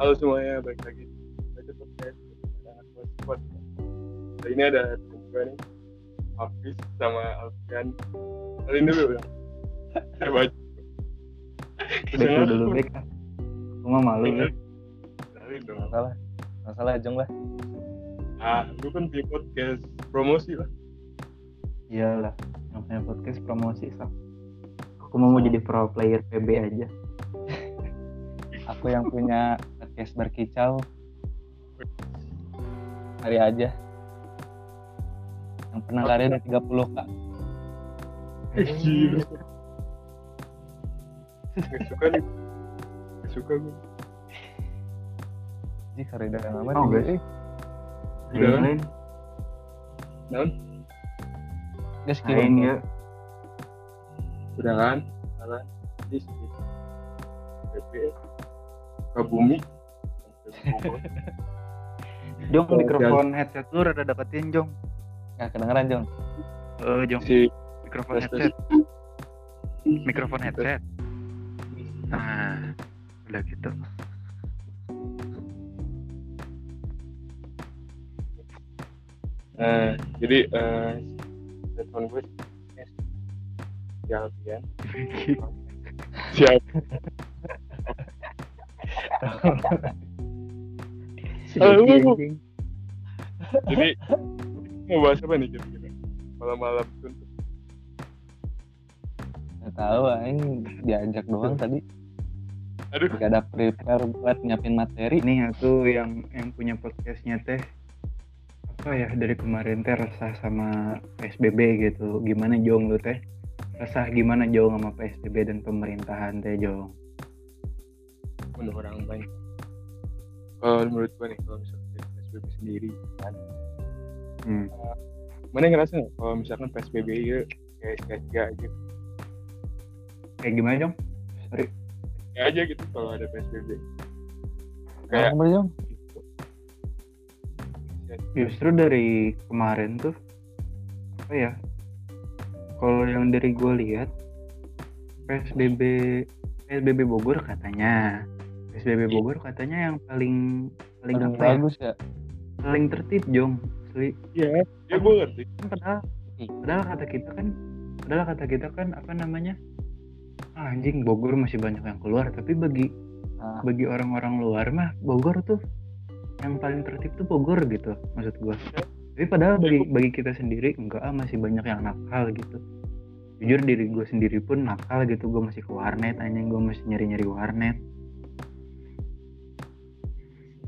Halo semuanya, balik lagi Baca podcast Ada Kali ini ada temen gue nih Hafiz sama Alfian Kalian dulu ya Saya baca dulu bek ah. Aku mah malu. Kalian dong Masalah. Masalah Jong lah. Ah, lu kan di podcast promosi lah Iyalah. Yang punya podcast promosi sok. Aku mau jadi pro player PB aja. Aku yang punya podcast berkicau. Hari aja. Yang pernah lari udah 30 kak. Gila Gak suka nih Gak suka gue Jadi hari udah lama Oh, guys. sih. Udah? Lain, Naon? Guys, lain ya. Udah kan? PP Ke bumi Jong Oh, mikrofon headset lu rada deketin Jong. Nggak kedengeran Jong. Eh Jong, Si mikrofon tes, headset. Mikrofon headset. Nah, udah gitu. Eh, jadi eh telepon gue si Alfian siap Jadi mau bahas apa nih kira-kira malam-malam suntuk Nggak tahu, aing diajak doang tadi. aduh Gak ada prepare buat nyiapin materi. Ini aku yang yang punya podcastnya teh apa ya dari kemarin teh resah sama PSBB gitu. Gimana Jong lu teh? Resah gimana Jong sama PSBB dan pemerintahan teh Jong? menurut orang banyak kalau menurut gue nih kalau misalnya PSBB sendiri kan Hmm. mana yang ngerasa nggak kalau misalkan PSBB ya kayak sia-sia aja Kayak gimana Jong? ya aja gitu kalau ada PSBB Kayak apa Jong? Justru dari kemarin tuh apa ya? Kalau yang dari gue lihat PSBB PSBB Bogor katanya PSBB Bogor katanya yang paling paling, Paling apa ya? bagus ya. Paling tertib Jong. Asli. iya ya gue ngerti Kan padahal padahal kata kita kan padahal kata kita kan apa namanya? "Ah, anjing Bogor masih banyak yang keluar tapi bagi Nah, bagi orang-orang luar mah Bogor tuh yang paling tertib tuh Bogor gitu maksud gua tapi padahal bagi bagi kita sendiri enggak ah masih banyak yang nakal gitu jujur diri gue sendiri pun nakal gitu gue masih ke warnet anjing gue masih nyari-nyari warnet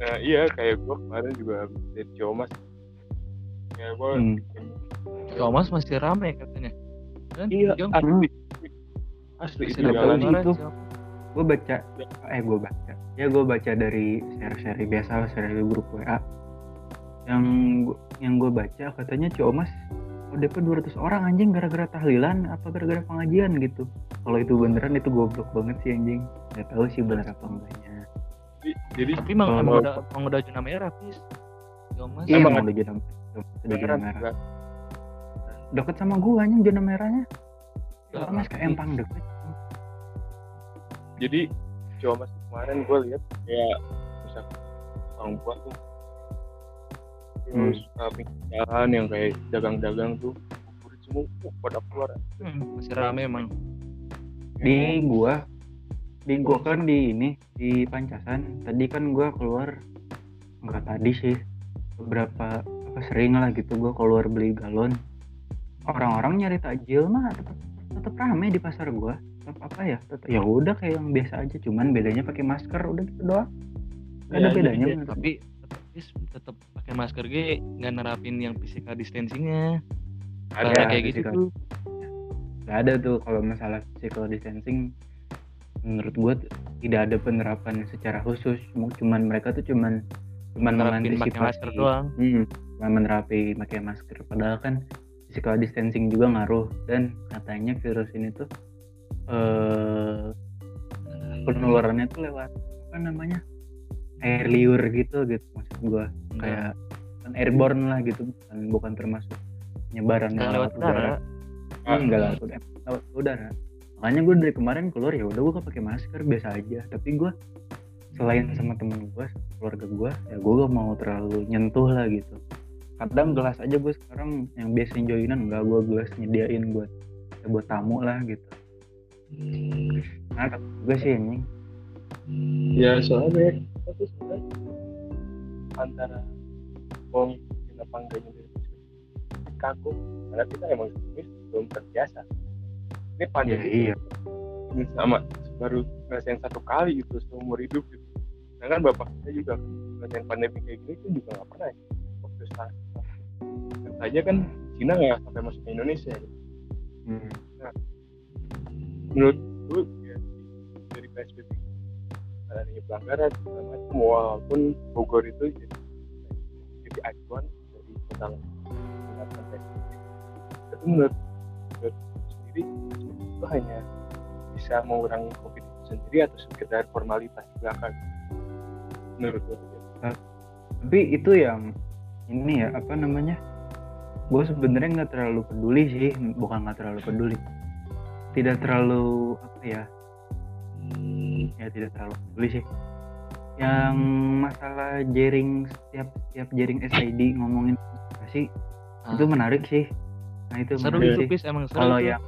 Nah, iya kayak gue kemarin juga dari Ciomas. Ya gue Hmm. Thomas masih ramai katanya. Kan? iya asli asli itu jalan itu. Gue baca eh gue baca ya gue baca dari seri-seri biasa lah seri grup WA yang gua- yang gue baca katanya Ciomas ODP 200 orang anjing gara-gara tahlilan apa gara-gara pengajian gitu kalau itu beneran itu goblok banget sih anjing nggak tahu sih bener apa enggaknya jadi, emang, emang udah emang udah zona merah, Pis. Thomas. iya Emang udah beneran merah juga. deket sama gue anjing zona merahnya Ya, Ciomas ke Empang deket jadi Ciomas kemarin gue lihat kayak misalkan orang buah tuh terus pinggir jalan yang kayak dagang-dagang tuh semua uh, pada keluar Hmm, masih ramai emang. di gua di gua kan di ini di Pancasan tadi kan gua keluar nggak tadi sih beberapa apa sering lah gitu gua keluar beli galon orang-orang nyari takjil mah tetap tetap rame di pasar gua tetap apa ya tetap ya udah kayak yang biasa aja cuman bedanya pakai masker udah gitu doang Gak ada Iya, bedanya iya, menurut Tapi tetap pakai masker G nggak nerapin yang physical distancingnya. ada Kayak gitu physical. tuh. Gak ada tuh kalau masalah physical distancing menurut gua t- tidak ada penerapan secara khusus. Cuman mereka tuh cuman cuman Nerapin mengantisipasi. masker doang. hmm, cuman menerapi pakai masker. Padahal kan physical distancing juga ngaruh. Dan katanya virus ini tuh eh penularannya tuh lewat apa namanya air liur gitu gitu maksud gua. Kayak kan airborne lah gitu bukan bukan termasuk penyebaran lewat udara. Ah, Hmm, nggak lewat udara. Lewat udara makanya gue dari kemarin keluar ya udah gue pakai masker biasa aja. Tapi gue selain sama temen gue keluarga gue ya gue gak mau terlalu nyentuh lah gitu. Kadang gelas aja gue sekarang yang biasa joinan enggak gue gelas nyediain buat ya buat tamu lah gitu. Nah gue sih ini. Ya soalnya tuh sebenarnya? Antara mau ngikutin apa enggaknya dari perspektif kagum karena kita emang belum terbiasa ini ya pandemi iya ini sama baru ngerasain satu kali gitu seumur hidup gitu sedangkan bapak kita juga ngerasain pandemi kayak gini tuh juga nggak pernah ya. waktu saat kan kan Cina nggak sampai masuk ke Indonesia gitu. Hmm. menurut gue ya dari PSBB adanya pelanggaran segala macam walaupun Bogor itu jadi jadi acuan dari tentang penerapan PSBB tapi menurut menurut sendiri itu hanya bisa mengurangi COVID itu sendiri atau sekedar formalitas belakang? Menurut gue tapi itu yang ini ya apa namanya? Gue sebenarnya nggak terlalu peduli sih bukan nggak terlalu peduli. Tidak terlalu apa ya? Ya tidak terlalu peduli sih. Yang masalah jaring setiap setiap jaring SID ngomongin konspirasi itu menarik sih. Nah itu seru menarik itu sih. Pis emang seru kalau yang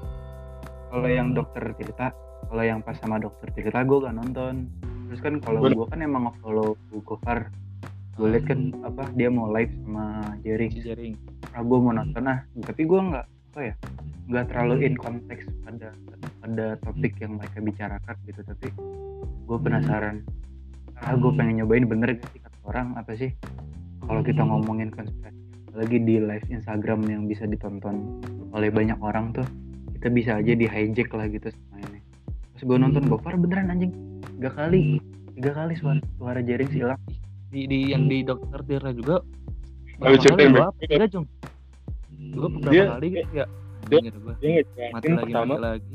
kalau yang dokter cerita kalau yang pas sama dokter cerita gue gak nonton. Terus kan kalau gue kan emang nge-follow Gofar. Gue liat kan apa dia mau live sama Jerry si jaring ah gue mau nonton ah. Tapi gue nggak apa ya nggak terlalu in konteks pada pada topik yang mereka bicarakan gitu. Tapi gue penasaran. Ah gue pengen nyobain bener gak sih kata orang apa sih? Kalau kita ngomongin konspirasi lagi di live Instagram yang bisa ditonton oleh banyak orang tuh kita bisa aja di hijack lah gitu sama ini terus gue nonton Gofar beneran anjing. Tiga kali. Tiga kali suara suara jaring hilang. Di, di yang di dokter Tira juga Lalu Bang. gua apa tiga jong gue beberapa kali gitu ya? dia- dia ngejelasin mati lagi pertama. mati lagi.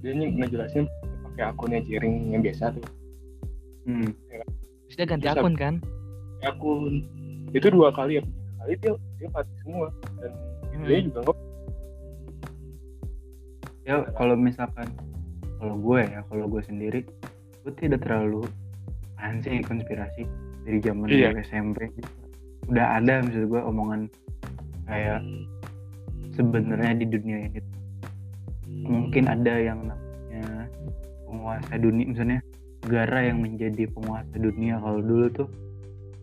Dia ngejelasin pakai akunnya jaring yang biasa tuh. Hmm. terus dia ganti Bisa. akun kan? akun. Itu dua kali ya tiga kali dia dia mati semua. Dan Hmm. dia juga nggak ya kalau misalkan kalau gue ya kalau gue sendiri gue tidak terlalu ansi konspirasi dari zaman Iya. gue SMP udah ada maksud gue omongan kayak sebenarnya di dunia ini. Mungkin ada yang namanya penguasa dunia misalnya negara yang menjadi penguasa dunia. Kalau dulu tuh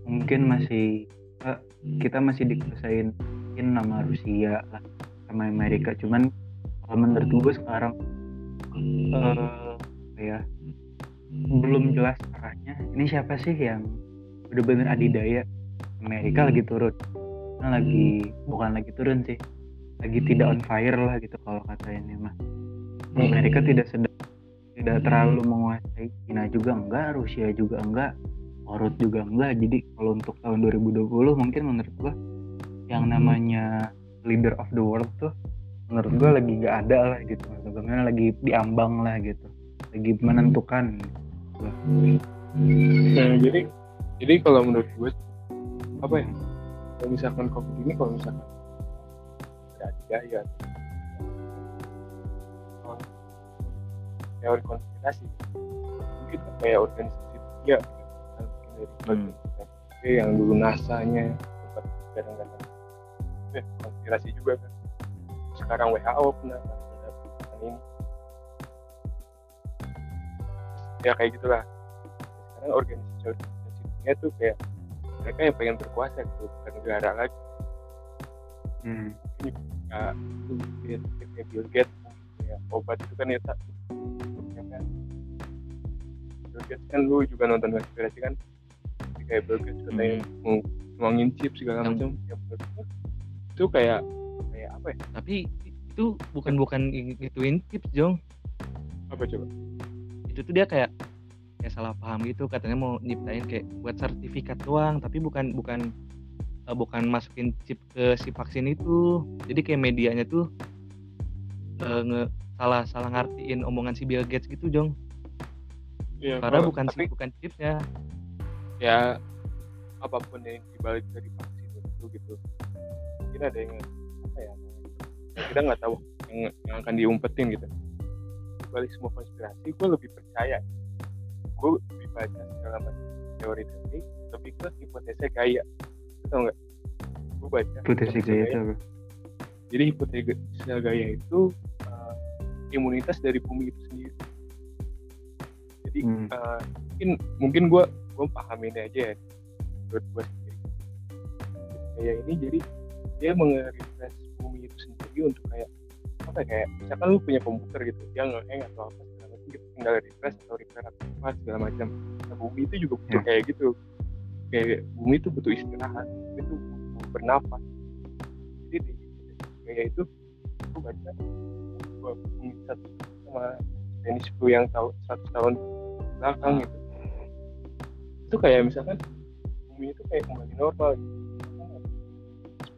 mungkin masih eh, kita masih dikuasain mungkin nama Rusia lah sama Amerika. Cuman menurut gue sekarang. Eh ya? Belum jelas arahnya. Ini siapa sih yang bener-bener adidaya? Amerika lagi turun. Nah, lagi bukan lagi turun sih. Lagi tidak on fire lah gitu kalau kata ini mah. Amerika tidak sedang tidak terlalu menguasai Cina juga enggak Rusia juga enggak Korut juga enggak. Jadi kalau untuk tahun 2020 mungkin menurut gua yang namanya leader of the world tuh menurut gua lagi nggak ada lah gitu bagaimana lagi diambang lah gitu lagi menentukan Nah, jadi jadi kalau menurut gue apa ya kalau misalkan covid ini kalau misalkan daya oh, teori konspirasi mungkin kan kayak organisasi gitu. Kan mungkin dari Hmm. yang dulu NASA-nya sempat kadang-kadang eh, konspirasi juga kan sekarang WHO pernah terhadap ini. Ya kayak gitulah. Sekarang organisasi organisasi dunia tuh kayak mereka yang pengen berkuasa gitu bukan negara lagi. Hmm. ya itu kayak kayak Bill Gates ya obat itu kan ya tak ya kan? Bill Gates kan lu juga nonton konspirasi kan? Jadi kayak Bill Gates katanya mau nuangin chip segala Yang- macam. ya itu kayak kayak apa ya? Tapi itu bukan bukan gituin tips Jong. Apa coba? Itu tuh dia kayak kayak salah paham gitu. Katanya mau nyiptain kayak buat sertifikat doang tapi bukan bukan eh, bukan masukin chip ke si vaksin itu. Jadi kayak medianya tuh eh, nge salah salah ngartiin omongan si Bill Gates gitu Jong. Ya, karena kalau- bukan tapi si bukan chipnya. Ya apa pun yang dibalik dari vaksin itu gitu. Mungkin ada yang apa ya kita nggak tahu yang, yang akan diumpetin gitu. Dibalik semua konspirasi gue lebih percaya. Gue lebih baca segala macam teori-teori lebih ke hipotesa gaya. Tau nggak? Gue baca Hipotesa gaya itu apa? jadi hipotesa gaya itu uh, imunitas dari bumi itu sendiri. Jadi Hmm. uh, mungkin mungkin gue gue pahamin aja ya. Menurut gue sendiri. Gaya ini jadi dia menge-refresh bumi itu sendiri untuk kayak apa ya, kayak misalkan lu punya komputer gitu dia ngeheng atau apa segala macam gitu tinggal refresh atau repair atau apa segala macam nah, bumi itu juga butuh Ya. kayak gitu kayak bumi itu butuh istirahat bumi itu butuh bernafas jadi di kayak itu aku baca bahwa bumi satu sama Spanish flu yang tahu satu tahun belakang gitu itu kayak misalkan bumi itu kayak kembali normal gitu.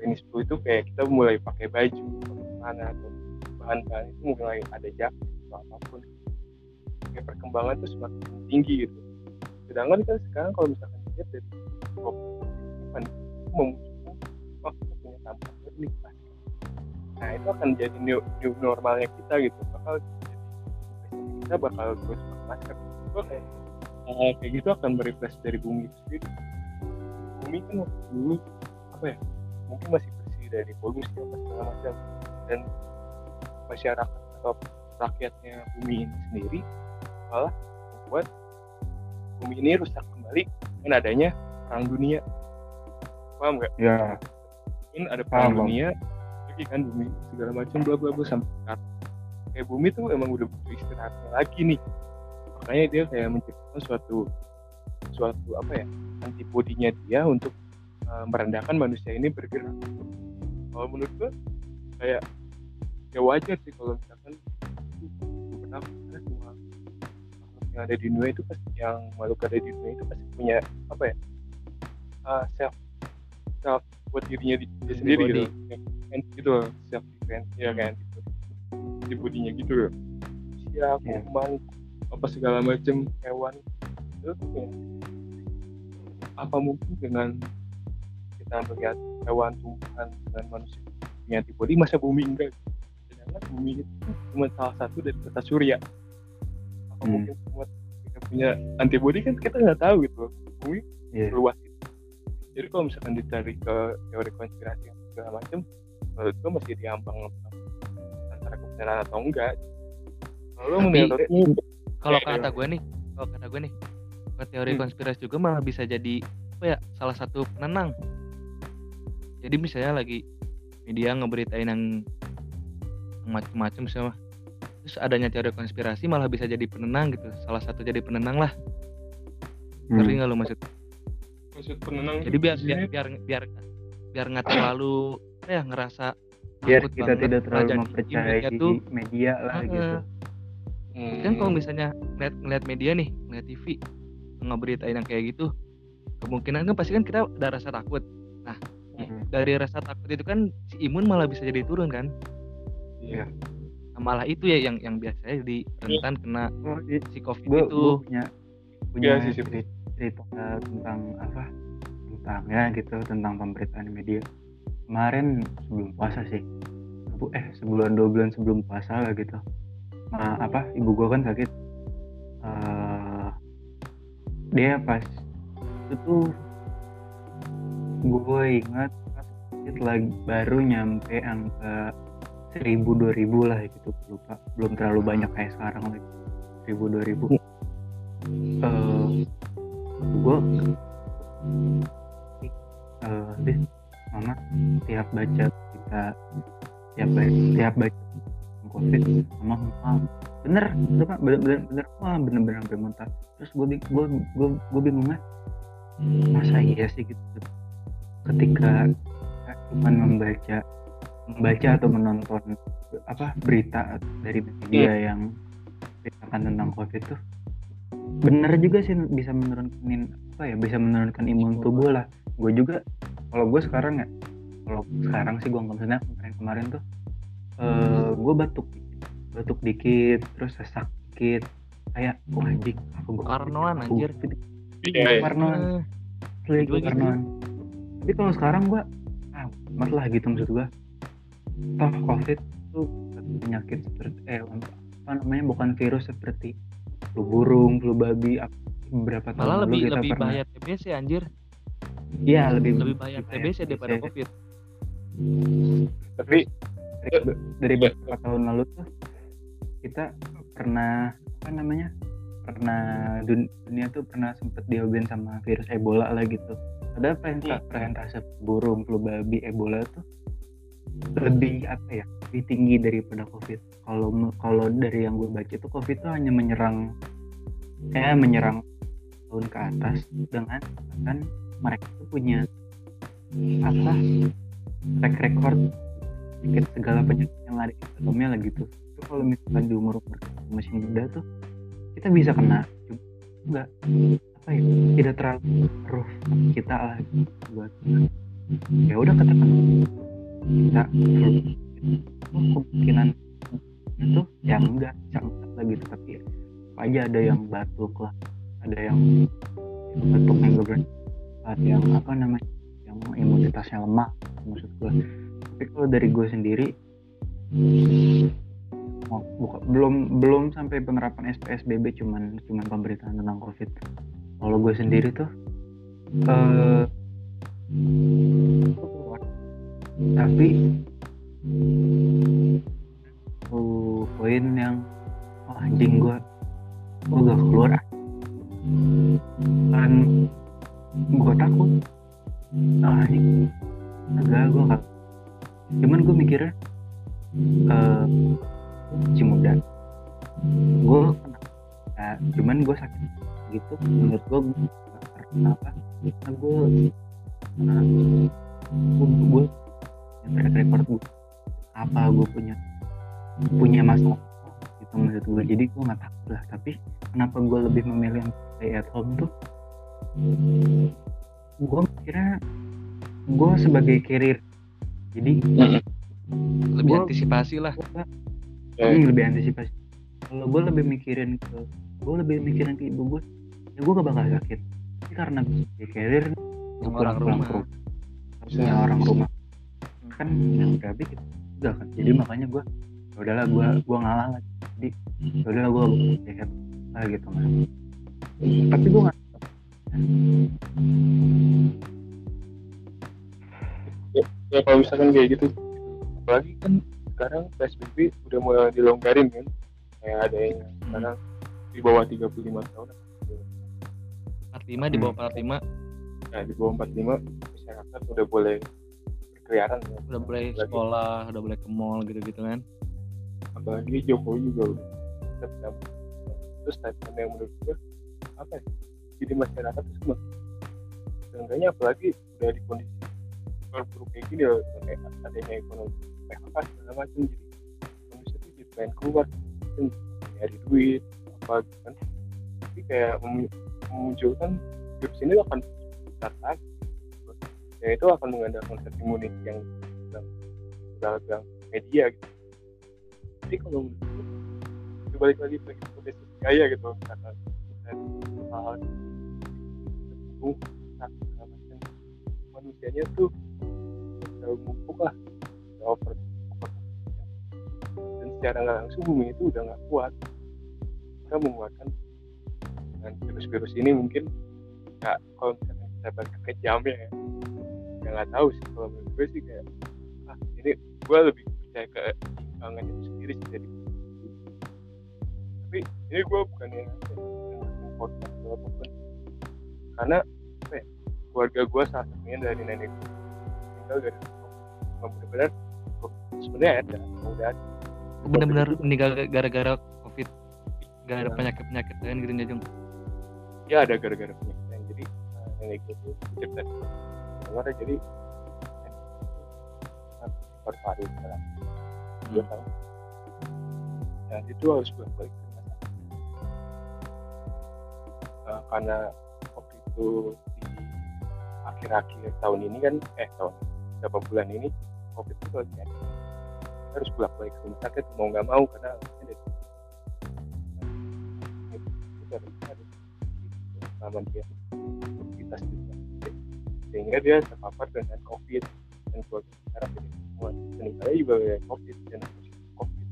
Spanish flu itu kayak kita mulai pakai baju celana atau bahan-bahan itu mulai ada jaket atau apa pun. Kayak perkembangan itu semakin tinggi gitu. Sedangkan kan sekarang kalau misalkan dilihat dari itu memunculkan wah kita punya tampilan baru nih plastik nah itu akan jadi new, new normalnya kita gitu. Bakal kita bakal terus pakai masker itu kayak hal kayak gitu akan merefresh dari bumi sendiri. Bumi kan waktu dulu apa ya mungkin masih bersih dari polusi apa segala macam. Dan masyarakat atau rakyatnya bumi ini sendiri malah membuat bumi ini rusak kembali dengan adanya perang dunia. Paham nggak? Ya, mungkin ada perang Paham, dunia lagi kan bumi segala macam bla bla bla sampai sekarang. Kayak bumi tuh emang udah butuh istirahatnya lagi nih. Makanya dia kayak menciptakan suatu suatu apa ya antibodinya dia untuk uh, merendahkan manusia ini bergerak. Kalau menurut gua kayak ya wajar sih kalau misalkan itu bernafas karena semua makhluk yang ada di dunia itu pasti yang makhluk ada di dunia itu pasti punya apa ya uh, self self buat dirinya di, dia sendiri gitu Defense gitu self defense ya kan gitu. Di bodinya gitu loh. Siap Iya. kuman apa segala macam hewan itu kayak apa mungkin dengan kita melihat hewan tumbuhan dengan manusia punya antibody masa bumi enggak sedangkan bumi itu cuma salah satu dari tata surya apa Hmm. mungkin semua kita punya antibody kan kita nggak tahu gitu loh bumi iya. luas itu. Jadi kalau misalkan ditarik ke teori konspirasi segala macam, menurut gue masih diambang antara kebenaran atau enggak. Kalau Tapi- menurutmu kalau Iya, kata iya. gue nih kalau kata gue nih teori Hmm. konspirasi juga malah bisa jadi apa ya salah satu penenang jadi misalnya lagi media ngeberitain yang macem-macem sama terus adanya teori konspirasi malah bisa jadi penenang gitu salah satu jadi penenang lah Hmm. ngerti nggak lu maksud maksud penenang jadi biar biar biar biar biar nggak terlalu apa ya ngerasa biar kita banget tidak terlalu ngajak mempercayai tuh media lah Heeh. gitu. hmm, kan kalau misalnya ngeliat, ngeliat media nih ngeliat TV ngeberitain yang kayak gitu kemungkinan kan pasti kan kita ada rasa takut Hmm. Dari rasa takut itu kan si imun malah bisa jadi turun kan? Iya. Nah, malah itu ya yang yang biasanya di rentan kena Oh, si covid gue itu. gue punya punya Iya sih, sih. cerita, cerita tentang apa tentang ya gitu tentang pemberitaan media. Kemarin sebelum puasa sih. Bu- eh sebulan dua bulan sebelum puasa lah gitu. Ma, apa ibu gue kan sakit. Eh, dia pas itu tuh gue ingat lagi baru nyampe angka seribu dua ribu lah gitu lupa. Belum terlalu banyak kayak sekarang lagi. Seribu dua ribu. Eh gue eh deh mama tiap baca kita tiap baca tiap baca covid mama mual bener bener bener bener bener wah bener bener sampai muntah. Terus gue gue gue gue bingungnya masa iya sih gitu ketika kita cuma membaca membaca atau menonton apa berita dari media yang beritakan tentang covid tuh bener juga sih bisa menurunkan apa ya bisa menurunkan imun tubuh lah. Gue juga kalau gue sekarang ya kalau sekarang sih gue nggak maksudnya kemarin kemarin tuh eh gue batuk batuk dikit terus sesak dikit kayak wah anjing apa gue Parnoan, anjir. Iya, iya. parnoan tapi kalau sekarang gue ah amat lah gitu maksud gue toh covid tuh penyakit seperti eh apa namanya bukan virus seperti flu burung flu babi ap- beberapa tahun Malah lalu lebih kita lebih pernah bahaya TBC anjir. iya lebih Lebih bahaya TBC daripada Covid. tapi dari, dari beberapa tahun lalu tuh kita pernah apa namanya pernah dun- dunia tuh pernah sempet diobain sama virus Ebola lah gitu. Ada perenta- Hmm. persentase burung flu babi Ebola tuh lebih apa ya? Lebih tinggi daripada COVID. Kalau kalau dari yang gue baca tuh COVID tuh hanya menyerang eh menyerang tahun ke atas dengan kan mereka tuh punya apa? Track record segala penyakit yang ada di dalamnya lah gitu. Itu kalau misalkan di umur umur masih muda tuh kita bisa kena cuma enggak apa ya tidak terlalu sama kita lah gitu. buat ya udah katakan kita oh, kemungkinan itu ya enggak sangat lah gitu tapi ya, aja ada yang batuk lah ada yang batuk yang berani ada yang apa namanya yang imunitasnya lemah maksud gue tapi kalau dari gue sendiri buka- belum belum sampai penerapan SPSBB cuman cuman pemberitaan tentang covid. Kalau gue sendiri tuh eh tapi tuh poin yang oh, anjing gue gue gak keluar kan gue takut. Ah, anjing agak gue gak cuman gue mikirnya eh masih muda. Gue kena ya, cuman gue sakit gitu menurut gue gue gak karena gue karena gue gue yang track record gue apa gue punya punya masalah gitu menurut gue jadi gue nggak takut lah tapi kenapa gue lebih memilih untuk stay at home tuh? Gue mikirnya gue sebagai carrier jadi Lebih Gua- antisipasi lah. gua Ya. Hmm, lebih antisipasi. Kalau gue lebih mikirin ke gue lebih mikirin ke ibu gue ya gue gak bakal sakit. Tapi karena sebagai carrier pulang orang pulang rumah. ke rumah harusnya orang rumah. Kan yang berarti kita enggak kan. Jadi makanya gue ya udahlah gue gue ngalah lah. Jadi ya udahlah gue sehat lah gitu kan tapi gue nggak ya kalau misalkan kayak gitu apalagi kan sekarang PSBB udah mulai dilonggarin kan? Kayak ada yang sekarang di bawah 35 tahun. 45 di bawah 45 nah di bawah 45 masyarakat udah boleh berkeliaran ya. udah boleh Apalagi- sekolah, udah boleh ke mall gitu-gitu kan. apalagi Jokowi juga udah terus statement yang menurut gue apa ya jadi masyarakat tuh semua. Seenggaknya apalagi udah di kondisi buruk kayak gini kayak adanya ekonomi PHK segala macam. Jadi manusia tuh jadi pengen keluar mungkin nyari duit apa gitu kan. Tapi kayak mem- memunculkan virus ini akan besar lagi. Dan itu akan mengandalkan herd immunity yang bilang media gitu. Jadi kalau itu balik lagi ke hipotesis gaya gitu karena dan hal itu segala macam. Manusianya tuh terlalu mumpuk lah over, dan secara nggak langsung bumi itu udah nggak kuat. Kita menguatkan dengan virus-virus ini mungkin ya kalau misalnya kita baca ke jamnya ya ya nggak tahu sih. Kalau menurut gue sih kayak ah ini gue lebih percaya ke timbangan itu sendiri sih dari tapi ini gue bukan yang support atau apa pun. Karena apa ya, keluarga gue salah satunya dari nenek gue. Tinggal dari benar-benar sebenarnya ada udah ada Bener-bener meninggal gara-gara Covid. Gara-gara Ya. penyakit-penyakit lain gitu Jung. ya ada gara-gara penyakit jadi uh, nenek gue tuh cerita dengar jadi paru-paru sekarang. Dua tahun. Dan itu harus bolak-balik ke rumah sakit. Uh, karena waktu itu di akhir-akhir tahun ini kan eh tahun beberapa bulan ini covid itu lagi ada harus bolak-balik ke rumah sakit mau nggak mau karena alasannya dari selama dia. Aktivitas di rumah sakit sehingga dia terpapar dengan covid. Dan keluarga sekarang jadi semua. Meninggalnya juga dari covid dan covid.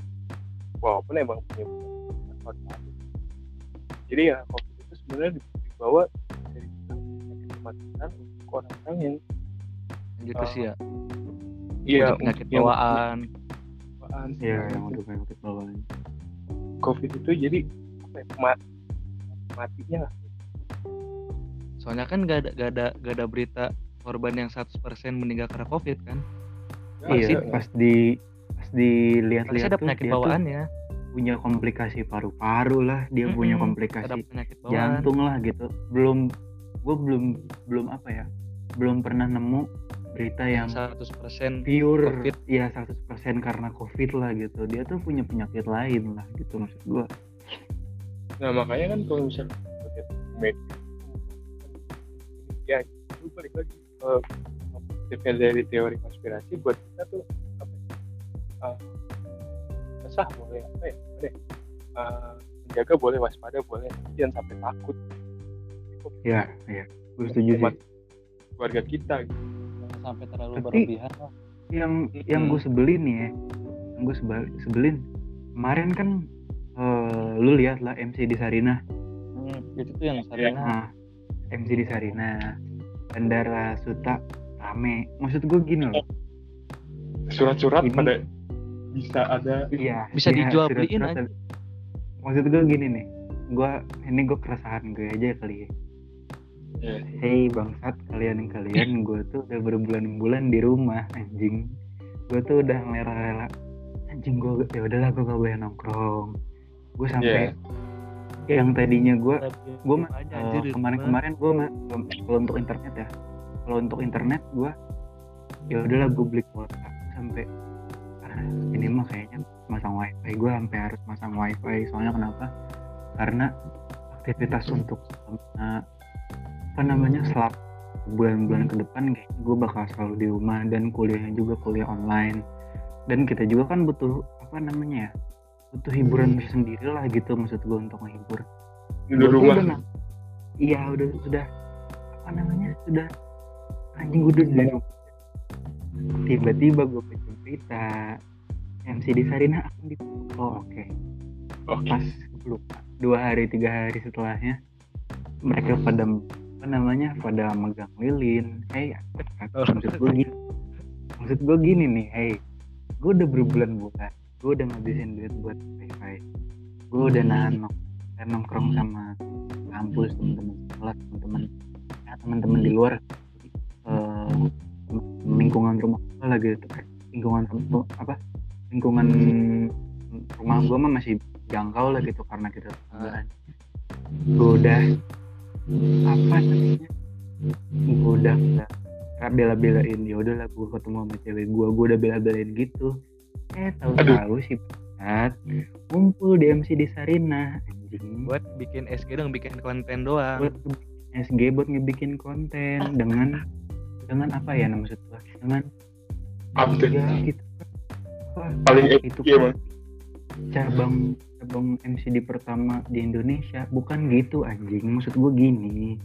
Walaupun emang punya faktor jadi ya covid itu sebenarnya dibawa dari penyakit kematian untuk orang-orang yang gitu sih ya iya penyakit bawaan bawaan Iya, yang udah penyakit bawaan. covid itu jadi ya, ma- matinya soalnya kan gak ada gak ada gak ada berita korban yang 100% meninggal karena covid kan Iya, pas di pas pasti dilihat-lihat ada penyakit tuh bawaannya punya komplikasi paru-paru lah, dia punya Mm-mm, ada komplikasi penyakit bawaan jantung lah gitu. Belum gue belum belum apa ya? Belum pernah nemu berita yang 100% pure COVID. ya 100% karena covid lah gitu. Dia tuh punya penyakit lain lah gitu maksud gua. nah makanya kan kalau misalnya ya itu balik lagi ke positifnya dari teori konspirasi buat kita tuh apa ya, uh, resah boleh apa ya boleh uh, menjaga boleh waspada boleh jangan sampai takut Ya, iya. Gue setuju sih. keluarga kita gitu. Sampai terlalu Tapi- berlebihan lah. yang yang gue sebelin nih ya yang gue sebelin kemarin kan eh, lu lihat lah MC di Sarinah Hmm, itu tuh yang Sarina. Nah MC di Sarinah Bandara Suta rame. Maksud gue gini loh. Surat-surat Ini- pada bisa ada iya Bisa iya, dijual beliin ada. maksud gue gini nih gue ini gue keresahan gue aja kali ya ya, Hei bangsat kalian kalian gue tuh udah berbulan-bulan di rumah anjing. Gue tuh udah rela-rela anjing gue ya udahlah gue gak boleh nongkrong. Gue sampai yang tadinya gue gue mah eh, kemarin-kemarin gue mah kalau untuk internet ya. Kalau untuk internet gue ya udahlah gue beli kuota sampai ah, ini mah kayaknya masang wifi gue sampai harus masang wifi. Soalnya kenapa? Karena aktivitas untuk selama apa namanya selap bulan-bulan ke depan kayaknya gue bakal selalu di rumah dan kuliahnya juga kuliah online. Dan kita juga kan butuh apa namanya ya butuh hiburan sendiri lah gitu maksud gue untuk menghibur. Di rumah. iya udah sudah apa namanya sudah anjing gue udah di rumah. tiba-tiba gue baca berita MC di Sarina akan ditutup oh oke. Oke. Pas gue lupa dua hari tiga hari setelahnya mereka pada apa namanya? Pada megang lilin. Hey maksud gue gini. Maksud gue gini nih hey. Gue udah berbulan-bulan gue udah ngabisin duit buat wifi. Gue udah nahan nong- nahan nongkrong sama kampus teman-teman kelas teman-teman ya, teman-teman di luar. Eh, lingkungan rumah gue lagi lingkungan rum- apa? Lingkungan rumah gue mah masih jangkau lah gitu karena kita tetanggaan gue udah apa namanya? Gue udah nggak bela-belain. Ya udahlah gue ketemu sama cewek gue gue udah bela-belain gitu. Eh tahu-tahu sih Pat, ngumpul di MC di Sarina. Anjing. Buat bikin SG dong bikin konten doang. Buat SG buat ngebikin konten dengan dengan apa ya nama maksud gua dengan update. Ya gitu Wah, paling itu Bang. Cabang cabang MCD pertama di Indonesia. Bukan gitu anjing. Maksud gue gini.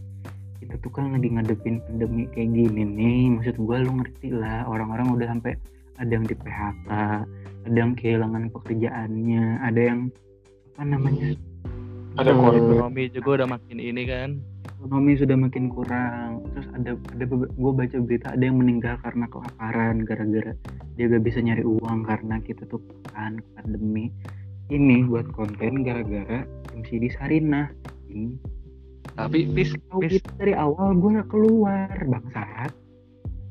Kita tuh kan lagi ngadepin pandemi kayak gini nih. Maksud gue lu ngerti lah orang-orang udah sampai ada yang di PHK ada yang kehilangan pekerjaannya ada yang apa namanya? Ada Eh, korban ekonomi juga udah makin ini kan ekonomi sudah makin kurang. Terus ada ada gue baca berita ada yang meninggal karena kelaparan gara-gara dia gak bisa nyari uang karena kita tuh kan pandemi. Ini buat konten gara-gara MC di Sarina ini. Tapi pis gitu dari awal gue gak keluar bangsat.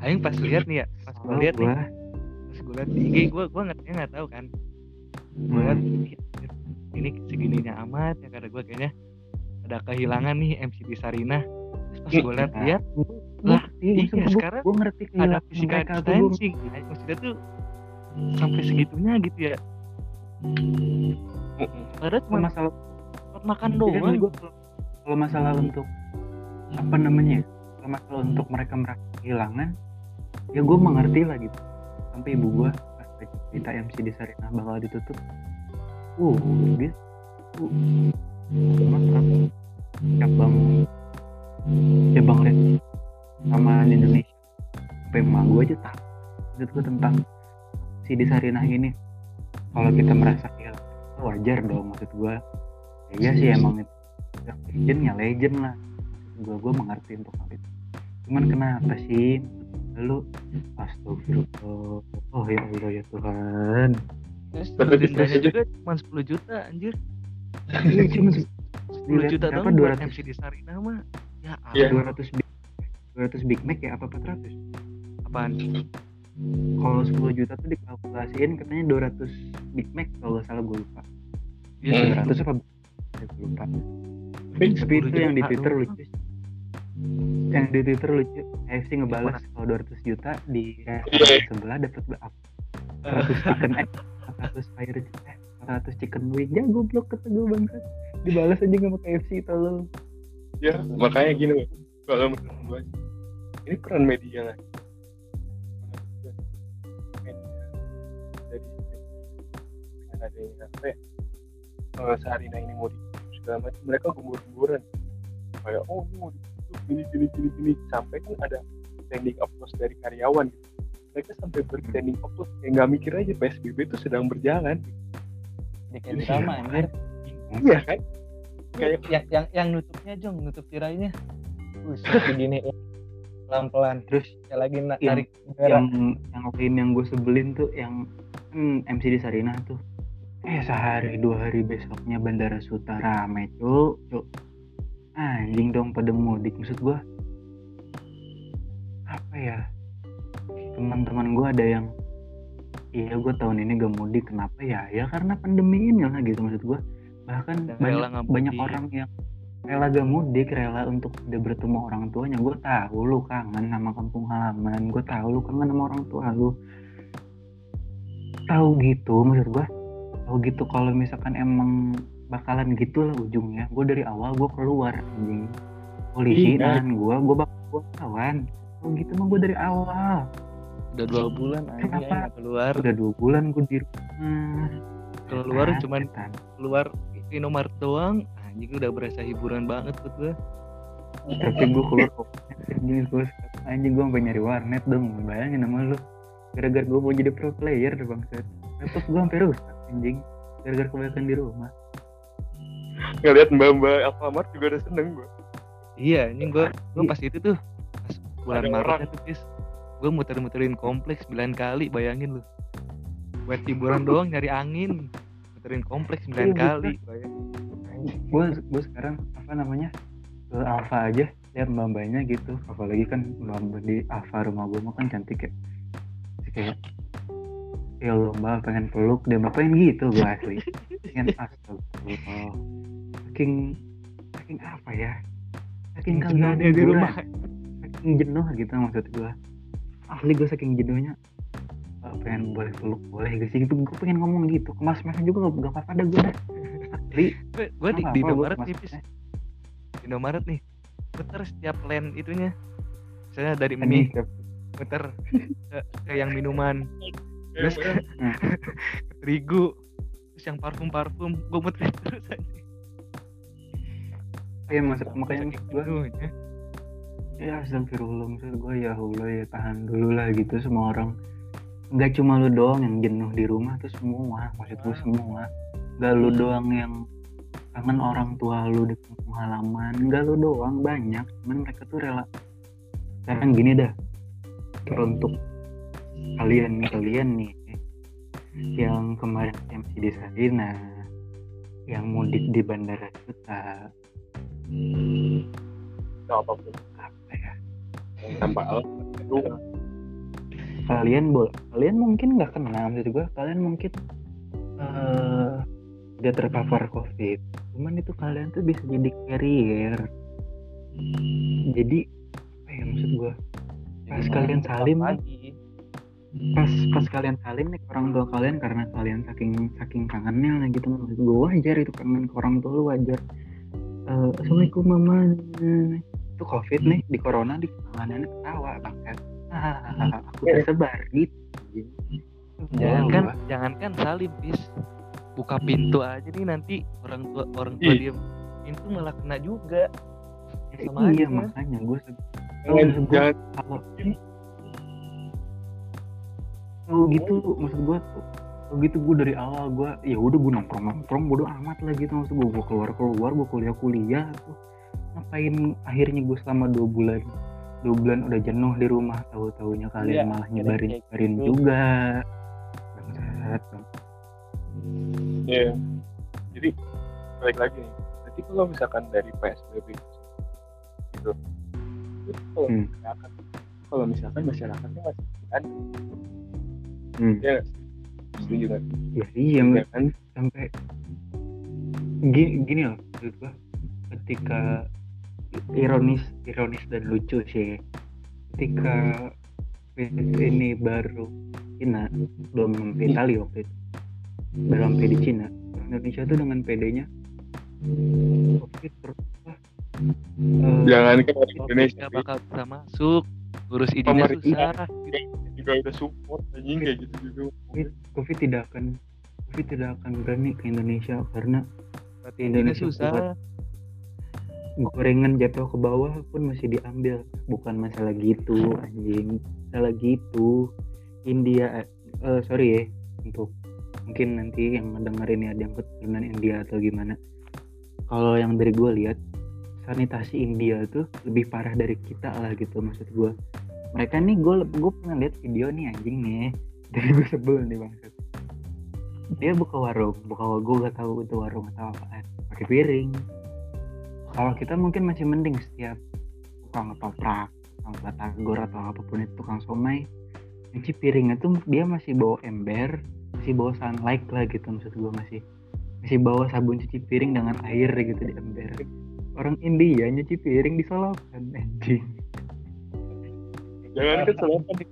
Aing pas lihat nih ya pas gue lihat nih. pas gue lihat di IG gue gue nggak nggak tahu kan. Gue lihat hmm, ini segininya amat ya karena gue kayaknya ada kehilangan nih MC Sarina. Terus pas gue lihat lihat Lah, ngerti iya, sekarang gue ngerti ada physical distancing. Nah, maksudnya tuh sampai segitunya gitu ya. Padahal kalau cuma masalah makan Jadi kan doang. gua kalau- masalah untuk apa namanya ya, kalau masalah untuk mereka merasa kehilangan ya gue mengerti lah gitu. Sampai ibu gue pas cerita MC di Sarinah bakal ditutup. Uh dia uh, mantap cabang cabang red sama Indonesia emak gue aja tak menurut gue tentang si di Sarinah ini kalau kita merasa kehilangan wajar dong maksud gue ya iya sih emang itu legend ya legend lah gue gue mengerti untuk hal itu cuman kenapa sih lalu astagfirullah oh ya Allah ya Tuhan Terus betul. juga cuma 10 juta anjir. Iya, cuma 10 Dilihat juta berapa? dong buat 200. MC di Sarina mah. Ya Iya. ampun, 200 big 200 Big Mac ya apa 400 apaan? kalau 10 juta tuh dikalkulasiin katanya 200 Big Mac kalau nggak salah gue lupa Iya, Hmm. 200 apa Ya, gue lupa Tapi tapi itu 10 yang di juta Twitter lucu yang di Twitter lucu AFC ngebales kalau 200 juta di restoran sebelah dapat berapa 100 chicken egg 100 fire eh 100 chicken wing. Ya goblok kata gue bangsat dibalas aja nggak pakai AFC tolong. Ya makanya gini kalau menurut gue ini peran media lah media dari dengan adanya apa ya Sarina ini mau ditutup segala macam mereka gembur-gemburan kayak oh ini mau ditutup gini gini gini gini. Sampai kan ada standing applause dari karyawan gitu. Mereka sampai berstanding applause kayak nggak mikir aja PSBB itu sedang berjalan Dikit drama anjir. iya kan kayak Yang yang yang nutupnya Jong, nutup tirainya. Wih, begini ya. pelan-pelan. terus Ya lagi na- Yang- narik yang yang lain yang gue sebelin tuh yang kan MC di Sarina tuh eh sehari dua hari besoknya Bandara Suta rame cuk cuk anjing dong pada mudik maksud gue apa ya teman-teman gue ada yang iya gue tahun ini gak mudik. Kenapa ya? Ya karena pandemi ini lah gitu maksud gue bahkan Dan banyak banyak orang yang rela gak mudik rela untuk tidak bertemu orang tuanya. Gue tahu lu kangen sama kampung halaman. Gue tahu lu kangen sama orang tua lu. Tahu gitu maksud gue tahu gitu kalau misalkan emang bakalan gitu lah ujungnya. Gue dari awal gue keluar anjing. Polisi Iya. dan gue gue bakal gue kawan tahu gitu mah gue dari awal Udah dua bulan Kenapa? nggak keluar. udah dua bulan gue di rumah Keluar Setan, cuman setan. keluar Indomaret doang. Anjing udah berasa hiburan banget buat gue. tapi gue keluar kok anjing gue anjing gue sampai nyari warnet dong bayangin sama lu gara-gara gue mau jadi pro player deh bangsat laptop gue sampai rusak anjing gara-gara kebanyakan di rumah ngeliat mbak-mbak Alfamart juga udah seneng gue Iya, anjing gue gue pas itu tuh pas bulan Maretnya tuh guys. Gue muter-muterin kompleks 9 kali, bayangin lu. Buat hiburan doang nyari angin. Muterin kompleks 9 Iya, kali, gue gue sekarang apa namanya ke Alfa aja lihat mbak mbaknya gitu. Apalagi kan mbak di Alfa rumah gue kan cantik ya. Kayak ya Allah mbak pengen peluk dia. Mbak pengen gitu gue asli. Pengen astagfirullah. Saking saking apa ya? Saking kagak di rumah. saking jenuh gitu maksud gue asli gue saking jenuhnya "Mbak, pengen boleh peluk boleh gak sih gitu gue pengen ngomong gitu ke mas masnya juga gak, gak apa-apa dah gue dah Asli, Gue gue di, di Indomaret mas nih, Pis. masnya. Di Indomaret nih. Muter setiap land itunya. Misalnya dari mie, muter ke, ke yang minuman, terus ke, ke terigu, terus yang parfum-parfum, gue muter terus aja. Iya maksud makanya gue. Ya astagfirullah. Maksud gue ya Allah ya tahan dulu lah gitu semua orang. Nggak cuma lu doang yang jenuh di rumah tuh semua maksud gue semua. Nggak lu doang yang kangen orang tua lu di kampung halaman nggak lu doang banyak. Cuman mereka tuh rela sekarang gini dah teruntuk kalian kalian nih yang kemarin MC di Sarina yang mudik di Bandara Suta nggak apa pun apa tanpa alat itu kalian boleh kalian mungkin nggak kena maksud gue kalian mungkin eh udah terpapar covid. Cuman itu kalian tuh bisa jadi carrier. Jadi apa ya maksud gue pas kalian salim nih, lagi. pas pas kalian salim nih orang tua kalian karena kalian saking saking kangennya lah gitu maksud gue wajar itu kangen ke orang tua lu wajar. Eh, assalamualaikum mama itu covid nih di corona di kangenannya ketawa banget ah, aku tersebar gitu. Jangankan Wah, jangankan salim, Pis. Buka pintu aja nih nanti orang tua orang tua dia pintu malah kena juga. ya sama iya aja. makanya gue jangan jangan kalau gitu maksud gue tuh Oh gitu gue dari awal gue ya udah gue nongkrong nongkrong bodo amat lah gitu. Maksud gue gue keluar keluar gue kuliah kuliah tuh ngapain akhirnya gue selama dua bulan dua bulan udah jenuh di rumah tahu taunya kalian Iya, malah nyebarin kayak nyebarin gitu. juga bangsat bang. Iya. Jadi balik lagi nih. Nanti kalau misalkan dari PSBB gitu, itu kalau Hmm. masyarakat, kalau misalkan masyarakatnya masih kan, hmm. ya setuju kan? ya iya Ya kan? sampai gini, gini loh menurut gua ketika ironis ironis dan lucu sih. Ketika ini baru Cina belum sampai Itali waktu itu. Baru sampai di Cina. Orang Indonesia tuh dengan PD-nya covid terus apa, eh, Jangan Covid Indonesia nggak bakal bisa masuk. Ngurus izinnya susah. juga udah support anjing kayak gitu juga. COVID, COVID tidak akan COVID tidak akan berani ke Indonesia karena Indonesia susah. kuat. Gorengan jatuh ke bawah pun masih diambil. Bukan masalah gitu anjing. Masalah gitu. India eh, sorry ya untuk mungkin nanti yang ngedengerin ya ada yang keturunan India atau gimana. Kalau yang dari gue lihat sanitasi India tuh lebih parah dari kita lah gitu maksud gue mereka nih gue gue pernah lihat video nih anjing nih. Dari gue sebel nih bangsat dia buka warung buka gue gak tahu itu warung atau apaan. Pakai piring kalau kita mungkin masih mending setiap tukang ketoprak tukang batagor atau apa pun itu tukang somai nyuci piringnya tuh dia masih bawa ember masih bawa sunlight lah gitu maksud gue masih masih bawa sabun cuci piring dengan air gitu di ember. Orang India nyuci piring di solokan anjing. Jangan kan selalu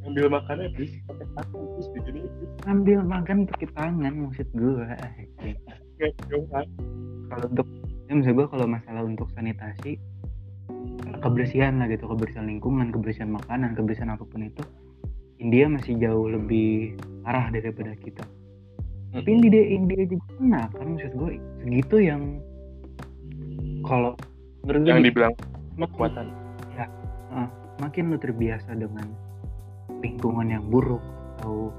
ngambil makanan bis pakai tangan terus begini ambil makan pakai tangan maksud gue kalau untuk ya maksud gue kalau masalah untuk sanitasi kebersihan lah gitu kebersihan lingkungan kebersihan makanan kebersihan apa pun itu India masih jauh lebih parah daripada kita. Tapi India India juga kena kan maksud gue segitu yang kalau menurut gue Yang dibilang kekuatan. makin lu terbiasa dengan lingkungan yang buruk atau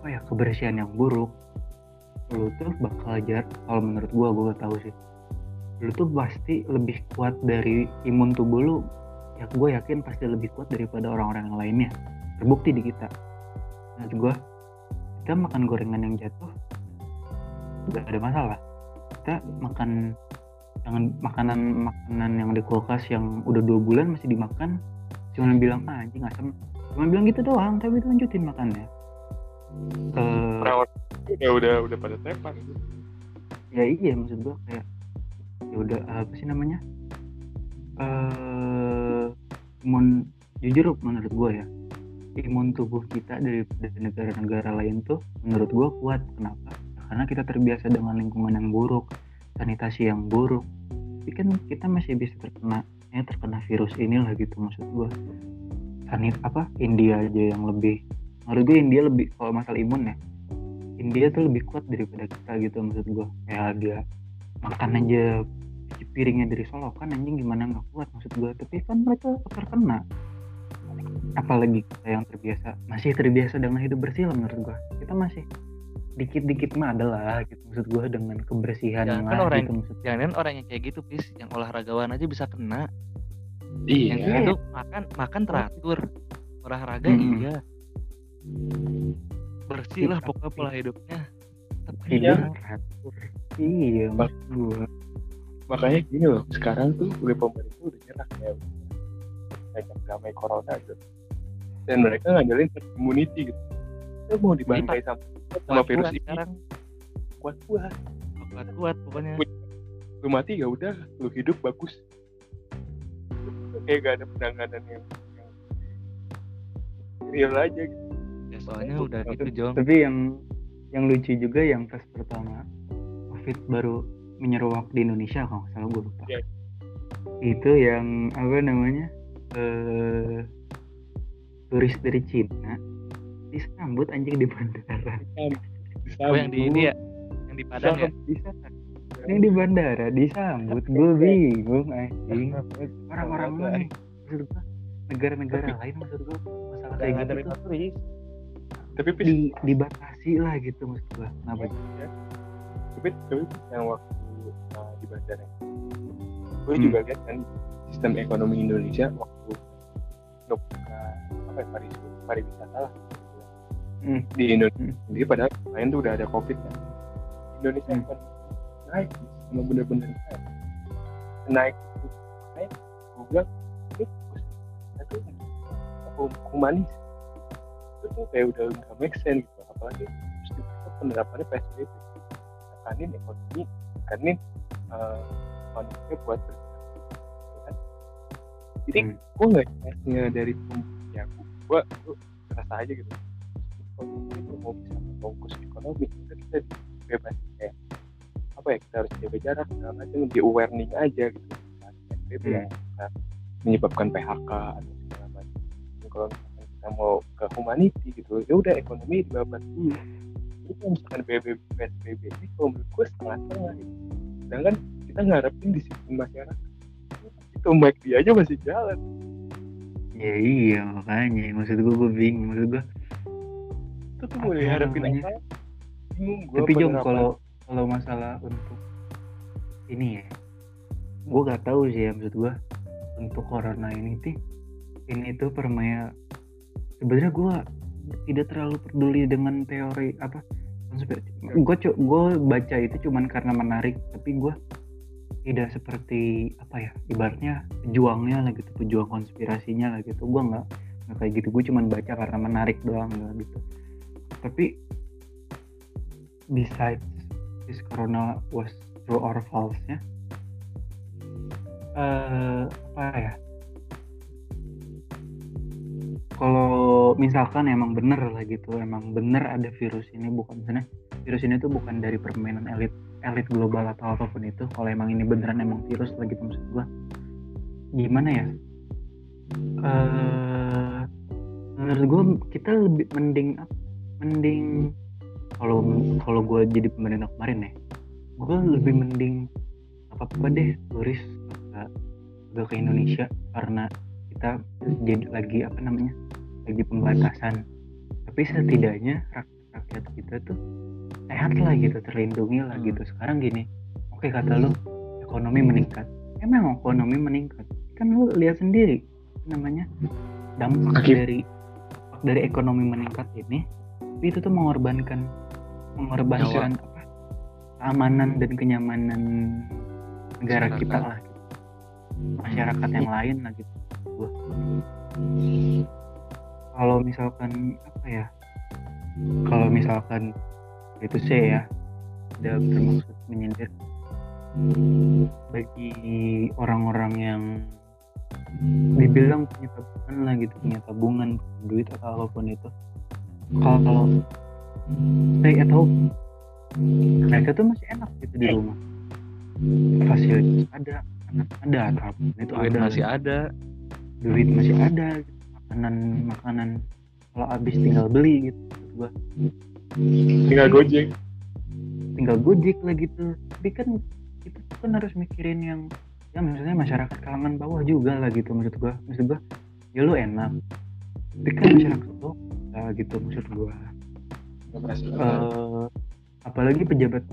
apa ya kebersihan yang buruk lu tuh bakal jar kalau menurut gua gua gak tahu sih lu tuh pasti lebih kuat dari imun tubuh lu. Ya gue yakin pasti lebih kuat daripada orang-orang yang lainnya. Terbukti di kita. Menurut gua kita makan gorengan yang jatuh gak ada masalah. Kita makan dengan makanan makanan yang di kulkas yang udah dua bulan masih dimakan cuma bilang ah anjing asem cuma bilang gitu doang tapi lanjutin makannya. Eh, Orang-orang udah udah udah pada tepar gitu. ya iya maksud gua kayak ya udah apa sih namanya? Eh imun jujur menurut gua ya imun tubuh kita dari negara-negara lain tuh menurut gua kuat. Kenapa? Karena kita terbiasa dengan lingkungan yang buruk sanitasi yang buruk. Tapi kan kita masih bisa terkena ya terkena virus inilah gitu maksud gua. Sanit apa India aja yang lebih menurut gue India lebih kalau masalah imun ya India tuh lebih kuat daripada kita gitu maksud gua. Ya dia makan aja cuci piringnya dari solokan anjing gimana nggak kuat maksud gua. Tapi kan mereka terkena apalagi kita yang terbiasa masih terbiasa dengan hidup bersih lah menurut gua. Kita masih dikit-dikit mah ada lah gitu maksud gua dengan kebersihan Jangan kan lah orang gitu maksud jangan orang yang kayak gitu pis. Yang olahragawan aja bisa kena. Iya. yang kayak gitu makan makan teratur. Olahraga Mm-mm. iya. Bersih lah pokoknya pola hidupnya. Tetap tidur Iya. teratur iya gua Makanya gini loh, sekarang tuh udah pemerintah udah nyerah ya. Kayak damai corona gitu. Dan mereka herd immunity gitu. Kita mau dibantai sama, sama virus kuat ini sekarang kuat kuat. kuat kuat pokoknya Lu mati ya udah, lu hidup bagus. Kayak gak ada penanganan yang, yang real aja gitu. ya soalnya udah gitu Jong tapi yang yang lucu juga yang pas pertama covid baru menyeruak di Indonesia kalau nggak salah gue lupa. Iya. itu yang apa namanya eh turis dari Cina disambut anjing di bandara. Oh yang di ini ya? Yang di Padang ya? Yang di bandara disambut gue bingung anjing. Orang-orang mana maksud gua negara-negara lain maksud gue masalah kayak gitu. Dari tuh turis tapi di dibatasi lah gitu maksud gua. Kenapa? Ya. Tapi Pis, yang waktu uh, di bandara gue Hmm. juga lihat kan sistem ekonomi Indonesia waktu ngebuka apa ya paris- pariwisata lah Hmm. di Indonesia Hmm. sendiri padahal lain tuh udah ada covid kan Indonesia Hmm. kan naik emang bener-bener naik naik naik gue bilang ini itu hum- humanis itu tuh kayak udah nggak make sense gitu apalagi terus penerapannya PSBB tekanin ekonomi tekanin uh, manusia buat bergerak ya kan? jadi Hmm. gue nggak ingatnya dari pem- ya gue tuh rasa aja gitu ekonomi itu mau bisa fokus ekonomi kita kita bebas kayak apa ya kita harus jaga jarak segala macam di awarening aja gitu Nah, PSBB Hmm. yang bisa menyebabkan PHK atau segala macam kalau kita mau ke humanity gitu ya udah ekonomi dibabat dulu misalkan PSBB, PSBB ini kalau menurut gue setengah-setengah gitu. sedangkan kita ngarepin disiplin masyarakat. Itu McD aja masih jalan. Ya iya makanya. Maksud gua gua bingung. Maksud gua itu tuh Apa diharapin namanya? apa bingung gue tapi Jom kalau kalau masalah untuk ini ya gue gak tahu sih ya maksud gue untuk corona ini tuh ini tuh permaya sebenarnya gue tidak terlalu peduli dengan teori apa. Gue gue baca itu cuman karena menarik tapi gue tidak seperti apa ya ibaratnya pejuangnya lah gitu pejuang konspirasinya lah gitu. Gue nggak nggak kayak gitu gue cuman baca karena menarik doang lah gitu. Tapi besides this corona was true or false nya eh apa ya kalau misalkan emang bener lah gitu emang bener ada virus ini bukan misalnya virus ini tuh bukan dari permainan elit elit global atau apa pun itu kalau emang ini beneran emang virus lah gitu maksud gua. Gimana ya? Eh menurut gua kita lebih mending mending kalau kalau gue jadi pemerintah kemarin ya gue lebih mending apa apa deh turis agak ke Indonesia karena kita jadi lagi apa namanya lagi pembatasan. Tapi setidaknya rak- rakyat kita tuh sehat lah gitu terlindungi lah gitu. Sekarang gini oke kata lu ekonomi meningkat. Emang ekonomi meningkat. Kan lu lihat sendiri namanya dampak Akib- dari dari ekonomi meningkat ini itu tuh mengorbankan mengorbankan apa keamanan dan kenyamanan negara Masyarakat. kita lah gitu. masyarakat yang lain lah gitu kalau misalkan apa ya? Kalau misalkan itu sih ya tidak bermaksud menyindir bagi orang-orang yang dibilang punya tabungan lah gitu punya tabungan duit atau apa pun itu. Kalau saya tahu mereka tuh masih enak gitu di rumah. Fasilitas ada anak ada atau apa pun itu duit ada. masih ada. Duit masih ada. gitu. Makanan makanan. Kalau habis tinggal beli gitu Maksud gua. Tinggal gojek. Tinggal gojek lah gitu tapi kan kita tuh kan harus mikirin yang ya maksudnya masyarakat kalangan bawah juga lah gitu maksud gua. Maksud gua ya lu enak. Tapi kan masyarakat bawah lah gitu maksud gua. Eh, apalagi pejabat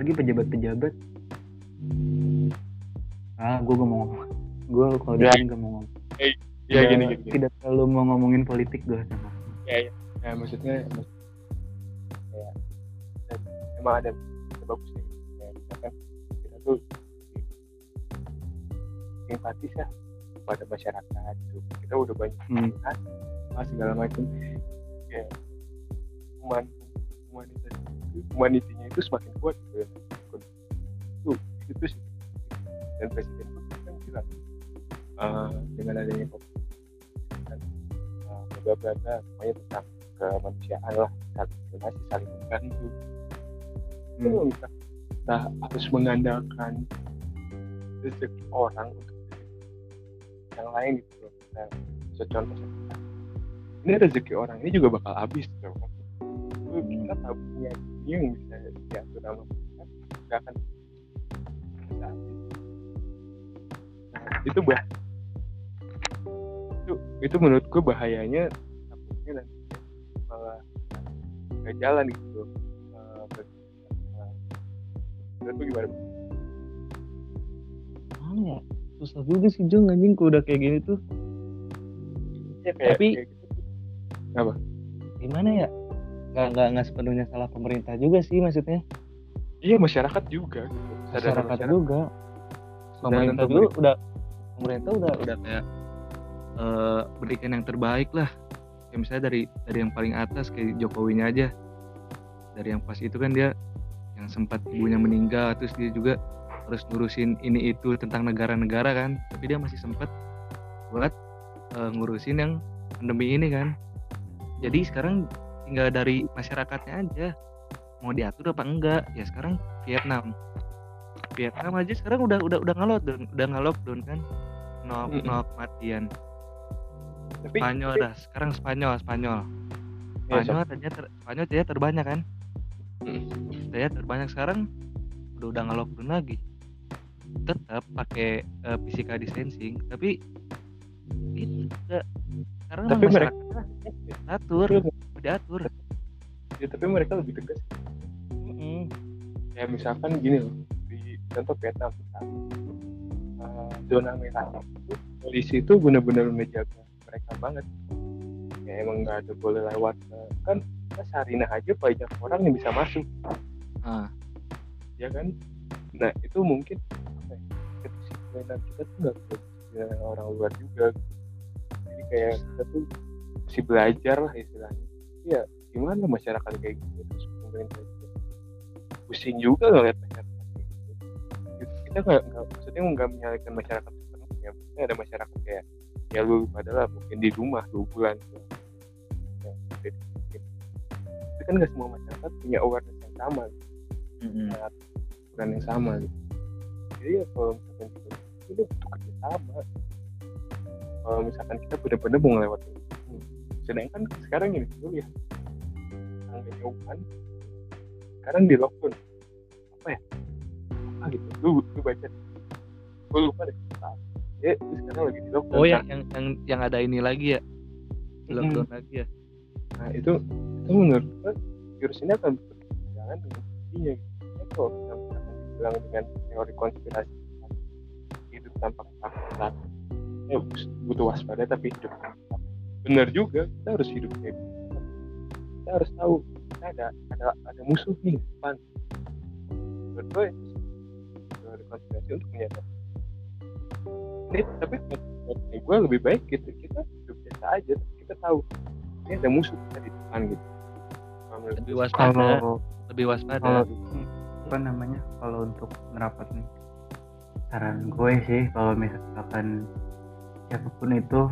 lagi pejabat-pejabat. Ah gue gak mau ngomong. Gue kalau di Ya. sini gak mau ngomong ya Tidak- gini gini, gini. tidak terlalu mau ngomongin politik gue sama ya, ya. ya maksudnya dan emang ada ada bagusnya kayak misalkan kita tuh simpatis ya pada masyarakat gitu kita udah banyak Hmm. kan ah, segala macam kayak human humanitas humanitinya itu semakin kuat gitu ya. itu itu sih dan presiden pun kan bilang eh, dengan adanya covid uh, bla bla bla semuanya tentang kemanusiaan lah saling donasi saling membantu itu Hmm. kita, harus mengandalkan rezeki orang untuk yang lain gitu loh nah, secontoh ini rezeki orang ini juga bakal habis loh. Itu kita tabungnya ini yang bisa diatur sama kita nggak akan nah, itu bah itu itu menurut gue bahayanya takutnya nanti malah nggak jalan gitu uh, menurut lu gimana? Mana ya? Susah juga sih Jong anjing kalau udah kayak gini tuh. Ya, kayak, Tapi- kayak gitu. gimana ya? Nggak nggak nggak sepenuhnya salah pemerintah juga sih maksudnya. Iya masyarakat juga. Gitu. Kesadaran masyarakat juga. Pemerintah juga udah pemerintah udah udah kayak eh, berikan yang terbaik lah. Kayak misalnya dari dari yang paling atas kayak Jokowinya aja. Dari yang pas itu kan dia yang sempat ibunya meninggal terus dia juga harus ngurusin ini itu tentang negara-negara kan. Tapi dia masih sempat buat eh, ngurusin yang pandemi ini kan. Jadi sekarang tinggal dari masyarakatnya aja. Mau diatur apa enggak? Ya sekarang Vietnam. Vietnam aja sekarang udah udah udah nge-lockdown udah nge-lockdown kan. No Mm-mm. no kematian tapi Spanyol dah sekarang Spanyol Spanyol. Ya, Spanyol tadinya ter, Spanyol tadinya terbanyak kan? Mm. tadinya terbanyak sekarang udah udah nge-lockdown lagi. Tetap pakai eh, physical distancing tapi itu enggak sekarang Tapi mereka- masyarakatnya diatur diatur. Ya, tapi mereka lebih tegas. Mm-mm. ya misalkan gini loh di contoh Vietnam misalkan, eh, zona merah itu polisi itu benar-benar menjaga mereka banget. Ya emang nggak ada boleh lewat eh, kan kita Sarinah aja banyak orang yang bisa masuk. Ah. ya kan? Nah itu mungkin apa ya kedisiplinan kita tuh nggak kedisiplinan orang luar juga. Jadi kayak kita tuh mesti belajar lah istilahnya. Ya gimana masyarakat kayak gitu terus pemerintah juga pusing juga ngeliat masyarakat kayak gitu. Kita nggak maksudnya nggak menyalahkan masyarakat sepenuhnya. Maksudnya ada masyarakat kayak ya lu padahal mungkin di rumah dua bulan ya, tapi kan nggak semua masyarakat punya awareness yang sama Mm-mm. aturan yang sama gitu. Jadi ya kalau misalkan kita itu butuh kerjasama. Kalau misalkan kita benar-benar mau ngelewatin ini. Sedangkan sekarang ini dulu ya, tangganya Wuhan, sekarang di lockdown. Apa ya? Apa gitu? Lu, lu baca. Gue lupa deh. Itu sekarang lagi di lockdown. oh yang yang yang yang ada ini lagi ya? Lockdown lagi ya? Nah itu itu menurut gue virus ini akan berjalan dengan sendirinya kalau kita dibilang dengan teori konspirasi. Hidup tanpa ketakutan ya butuh waspada tapi hidup benar juga kita harus hidup kayak kita harus tahu kita ada ada ada musuh nih depan. Menurut gue itu teori konspirasi untuk menyadari ini tapi menurut gue lebih baik gitu kita hidup biasa aja tapi kita tahu ini ada musuh kita di depan gitu. Lebih waspada kalau lebih waspada. kalau apa namanya kalau untuk nerapin saran gue sih kalau misalkan siapa pun itu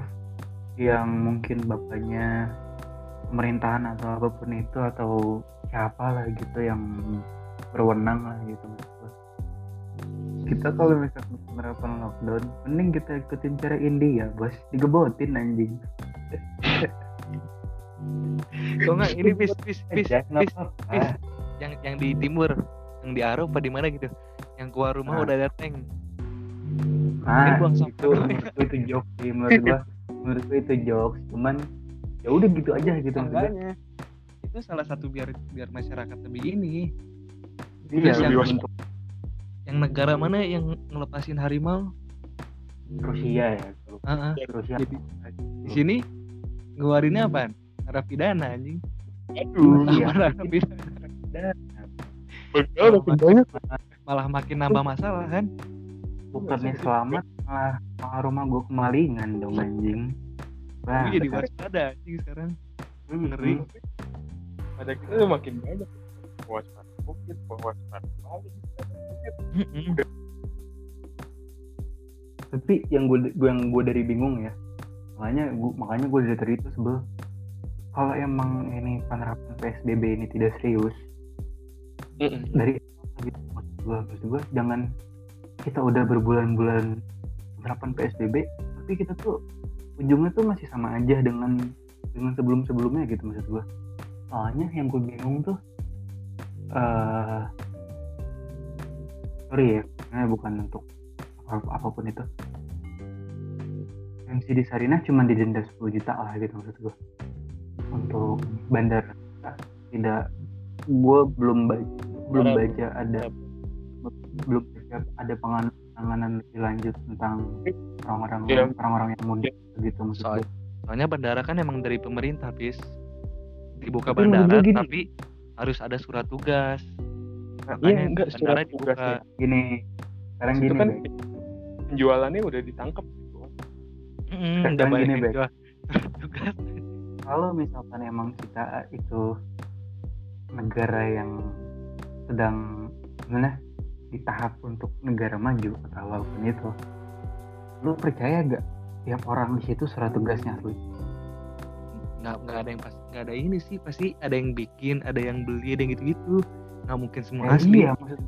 yang mungkin bapaknya pemerintahan atau apa pun itu atau siapa lah gitu yang berwenang lah gitu. Kita kalau misalkan menerapkan lockdown mending kita ikutin cara India bos digebotin anjing Kok nggak ini bis bis bis nggak bis apa-apa. bis. yang yang di timur yang di Aro apa di mana gitu yang keluar rumah Ah. udah ada tank Ah, buang itu menurut gue itu jokes sih menurut gua. menurut gue itu jokes, cuman ya udah gitu aja gitu gua. Makanya itu salah satu biar biar masyarakat lebih ini Iya, lebih yang negara mana yang ngelepasin harimau? Rusia ya, Ah, ah. Rusia. jadi di sini ngeluarinnya apa? Narapidana anjing. Aduh. Iya. narapidana. Betul banyak malah makin nambah masalah kan? Bukannya selamat malah malah rumah gue kemalingan dong anjing. Wah, Gue jadi waspada anjing sekarang. Hmm, ngeri. pada kita makin banyak. Waspada covid waspada Tapi yang gue yang gue dari bingung ya. Makanya gue makanya gue dari tadi itu sebel. Kalau emang ini penerapan PSBB ini tidak serius, dari gitu maksud gue maksud gue jangan kita udah berbulan-bulan penerapan PSBB tapi kita tuh ujungnya tuh masih sama aja dengan dengan sebelum-sebelumnya gitu maksud gue soalnya yang gue bingung tuh eh sorry ya ini bukan untuk apa- apa pun itu. MC di Sarinah cuma didenda 10 juta lah gitu maksud gue untuk bandar tidak gue belum baca belum baca ada belum baca ada penanganan lebih lanjut tentang orang-orang Iya. orang-orang yang mudik gitu maksud Soal- gue. soalnya bandara kan emang dari pemerintah bis dibuka bandara tapi harus ada surat tugas Iya, makanya enggak, bandara surat dibuka tugasnya. Gini, sekarang itu gini kan Bek. penjualannya udah ditangkap gitu. Mm, Sekarang udah gini, Bek. kalau misalkan emang kita itu negara yang sedang gimana di tahap untuk negara maju atau apa pun itu lu percaya gak tiap orang di situ surat tugasnya asli nggak nggak ada yang pasti nggak ada ini sih pasti ada yang bikin ada yang beli ada yang gitu gitu nggak mungkin semua Eh, asli iya maksud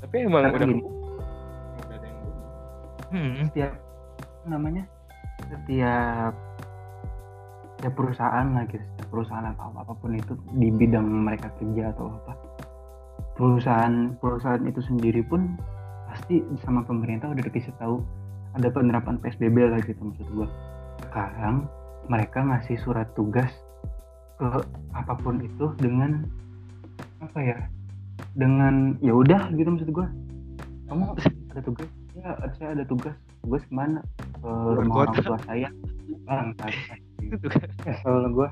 Tapi emang Sekarang udah gini. udah ada yang beli. Hmm, setiap namanya setiap setiap perusahaan lah gitu setiap perusahaan atau apa pun itu di bidang mereka kerja atau apa perusahaan perusahaan itu sendiri pun pasti sama pemerintah udah dikasih tahu ada penerapan PSBB lah gitu maksud gua sekarang mereka ngasih surat tugas ke apa pun itu dengan apa ya dengan ya udah gitu maksud gua. Kamu ada tugas? Ya saya ada tugas. Tugas ke mana ke rumah orang tua saya gitu kan kesel gua.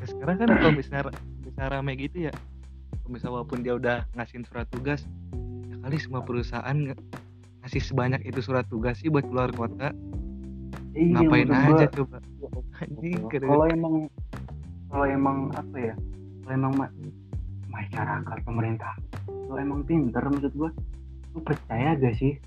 Ya, sekarang kan kalau misalnya bisa rame gitu ya kalau misalnya walaupun dia udah ngasihin surat tugas ya kali semua perusahaan ngasih sebanyak itu surat tugas sih buat keluar kota. Iya, ngapain maksud gua, aja coba keren. kalau emang kalau emang apa ya kalau emang ma- masyarakat pemerintah kalau emang pinter maksud gua lu percaya gak sih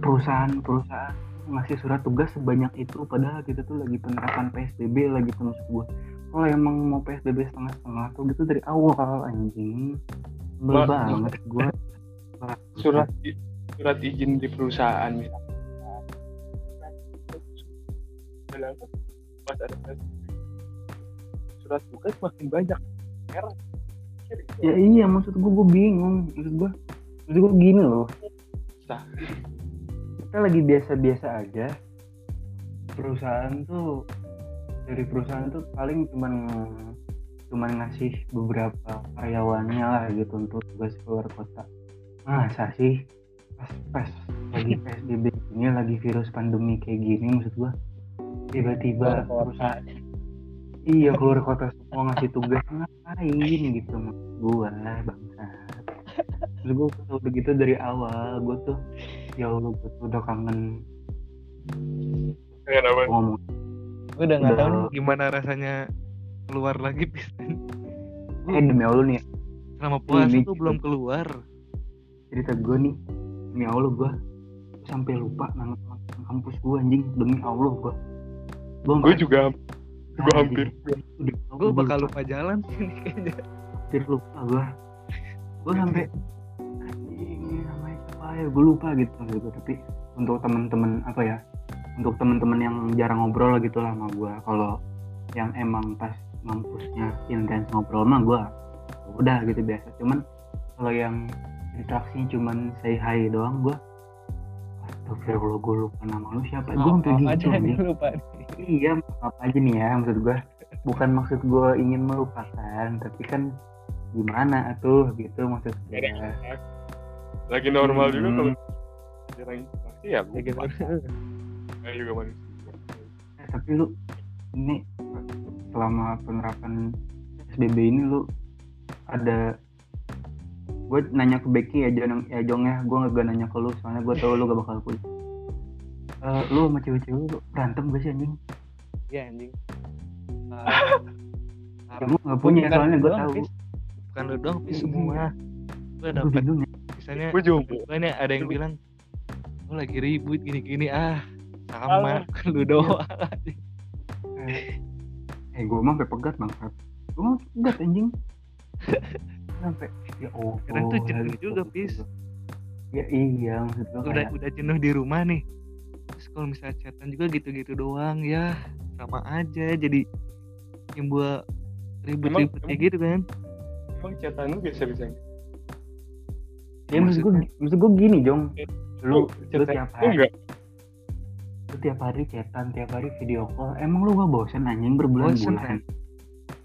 perusahaan-perusahaan ngasih surat tugas sebanyak itu padahal kita tuh lagi penerapan PSBB lagi maksud gua kalau emang mau PSBB setengah-setengah tuh gitu dari awal anjing Ma- banget gua Surat surat izin di perusahaan misalnya. Pas ada. Surat tugas makin banyak. Heran. Ya iya maksud gua gua bingung. Maksud gua maksud gua gini loh. Sah. kita lagi biasa-biasa aja. Perusahaan tuh dari perusahaan tuh paling cuman cuman ngasih beberapa karyawannya lah gitu untuk tugas keluar kota. Masa sih? Pas pas lagi psbb ini lagi virus pandemi kayak gini maksud gua tiba-tiba perusahaan iya keluar kota semua ngasih tugas. Ngapain gitu maksud gua bangsa. Terus gua tuh begitu dari awal gua tuh ya Allah gua tuh udah kangen. Kayak apa? ngomong gue udah nggak tahu gimana rasanya keluar lagi piston eh demi Allah nih selama puasa tuh gitu. belum keluar. cerita gue nih demi Allah gue sampai lupa nama kampus gue anjing. Demi Allah gue gue Gue juga gue hampir gue bakal lupa. jalan sih kayaknya. Hampir lupa gue gue sampai anjing namanya siapa ya? Gue lupa gitu gitu. Tapi untuk teman-teman apa ya? Untuk teman-teman yang jarang ngobrol gitu lah sama gue kalau yang emang pas ngampusnya intens ngobrol mah gue udah gitu biasa. Cuman kalau yang interaksinya cuman say hi doang gue Astagfirullah gue lupa nama lu siapa gue Maaf gitu nih lupa nih. Iya, maaf aja nih ya maksud gue. Bukan maksud gue ingin melupakan, tapi kan gimana atuh gitu maksud gue. lagi normal juga Hmm. kalau jarang pasti ya Ya gitu. lupa. Saya juga manusia. Eh, tapi lu ini selama penerapan SBB ini lu ada gue nanya ke Becky ya Jong ya Jong ya gue gak nanya ke lu soalnya gue tau lu gak bakal kuliah Eh, lu sama cewek-cewek lu berantem gak sih anjing? Iya anjing. Ya, gue gak punya Bukan soalnya lu gue doang, tahu. Fis. Bukan lu dong, Pis, semua. Gue dapet bingung ya. misalnya Gue jomblo. Makanya ada yang bilang lu lagi ribut gini-gini ah sama lu doang Eh gue mah sampai pegat bangsat. Gue mah pegat anjing. sampai ya oh. Kadang tuh jenuh gitu, juga, gitu. Pis. Ya iya maksud gue udah kayak udah jenuh di rumah nih terus kalau misalnya chatan juga gitu-gitu doang ya sama aja jadi timbul ribut-ribut Emang- kayak gitu kan Emang chatan lu biasa-biasa ya maksud gue maksud gue gini Jong. Lu lu tiap lu hari enggak lu tiap hari chatan tiap hari video call emang lu gak bosen anjing Bosen, berbulan-bulan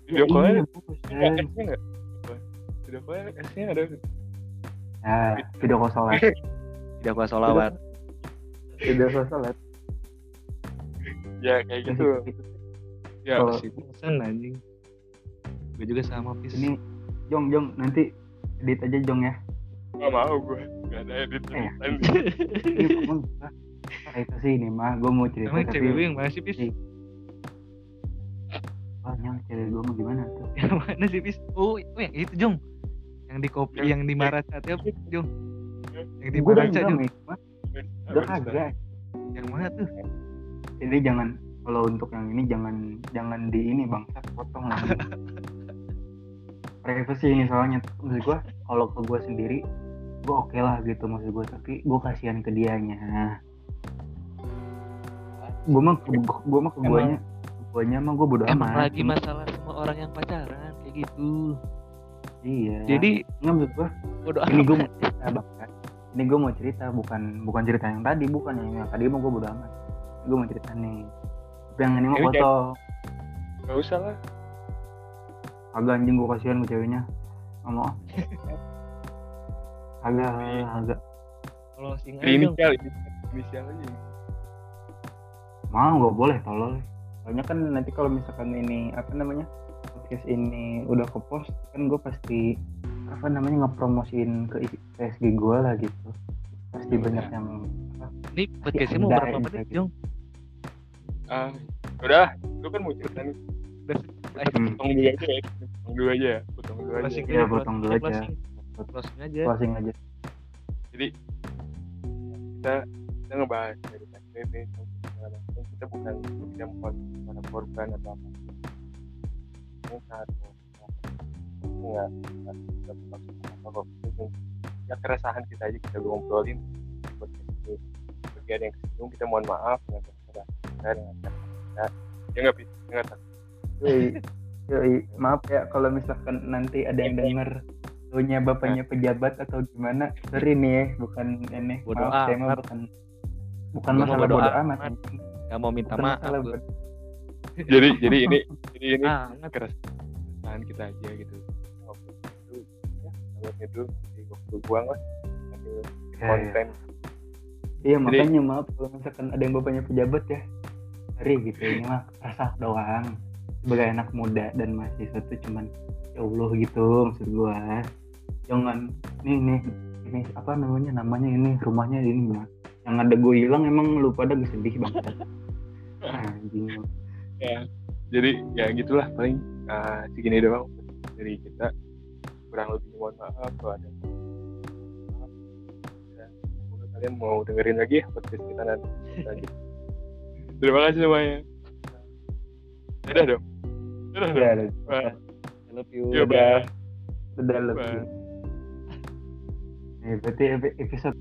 video Ya, call iya, nya buset. S nya nggak video call S nya ada Ya, video call sholat. tidak gua sholawat. Video call sholat. ya kayak gitu. Ya Kalau- sih bosan anjing. Gue juga sama pis. Ini Jong, Jong, nanti edit aja Jong ya. nggak mau gue nggak ada edit Eh. editan Ini itu sih ini mah gue mau cerita emang cewek tapi yang mana sih pis? Banyak cewek gue mau gimana tuh? yang mana sih pis? Oh, oh yang itu jong yang di kopi Yang- yang di Maracatnya jong yang di Maraca. Mah. Udah kagak. yang mana tuh Jadi jangan kalau untuk yang ini jangan jangan di ini bangsa potong lagi. Privacy ini soalnya maksud gue kalau ke gue sendiri gue oke lah gitu maksud gue tapi gue kasihan ke dianya. Gue mah gue mah ke Emang- guanya guanya mah gue bodo emang amat. lagi masalah sama orang yang pacaran kayak gitu Iya. jadi nggak maksud gue bodo ini gue mau cerita bahkan ini gue mau cerita bukan bukan cerita yang tadi bukan yang, yang tadi mau gue bodo amat. Gue mau cerita nih. Tapi yang ini mau Ini foto nggak usah lah. Agak anjing gue kasihan ke ceweknya. Mau. Agak agak kalau singa jong inisial inisial aja. Mau nggak boleh tolol. Soalnya kan nanti kalau misalkan ini apa namanya podcast ini udah ke post kan gue pasti apa namanya ngepromosiin ke PSG gue lah gitu pasti Iya. banyak yang apa, ini podcastnya mau berapa menit jong ah udah lu kan mau cerita nih udah eh, hmm, potong dulu aja ya potong dulu aja ya potong dulu aja Iya, aja, potong dulu closing, aja. closing. closing aja closing aja jadi kita kita ngebahas dari tadi ini kita bukan tidak bukan para korban atau apa Itu ya keresahan kita aja kita ngobrolin. Bagi ada yang kesinggung kita mohon maaf. Dengan kata kita ya nggak bisa ya nggak Yoi, yoi. maaf ya kalau misalkan nanti ada yang denger punya bapaknya pejabat atau gimana sorry nih ya bukan ini. Bodo maaf saya mah bukan bukan masalah bodo bodo amat. nggak mau minta Bukan maaf jadi jadi ini jadi ini Banget. keresahan kita aja gitu. Ngobrol itu ya dulu di waktu buang lah Ambil Ya, ya. konten. Iya Jadi- makanya maaf kalau misalkan ada yang bapaknya pejabat ya. Sorry gitu ini mah rasa doang. Sebagai anak muda dan mahasiswa tuh cuman ya Allah gitu maksud gua. Jangan nih nih ini apa namanya namanya ini rumahnya ini mah yang ada gue hilang emang lu pada sedih banget. Anjing ya. Jadi ya gitulah paling ah, segini doang dari kita. Kurang lebih mohon maaf kalau ada semoga kalian mau dengerin lagi ya podcast kita nanti. Lanjut. terima kasih semuanya. Dadah dong dadah dong udah Bye. I love you. Ya, bye. udah lebih Bye. Eh, berarti epi- episode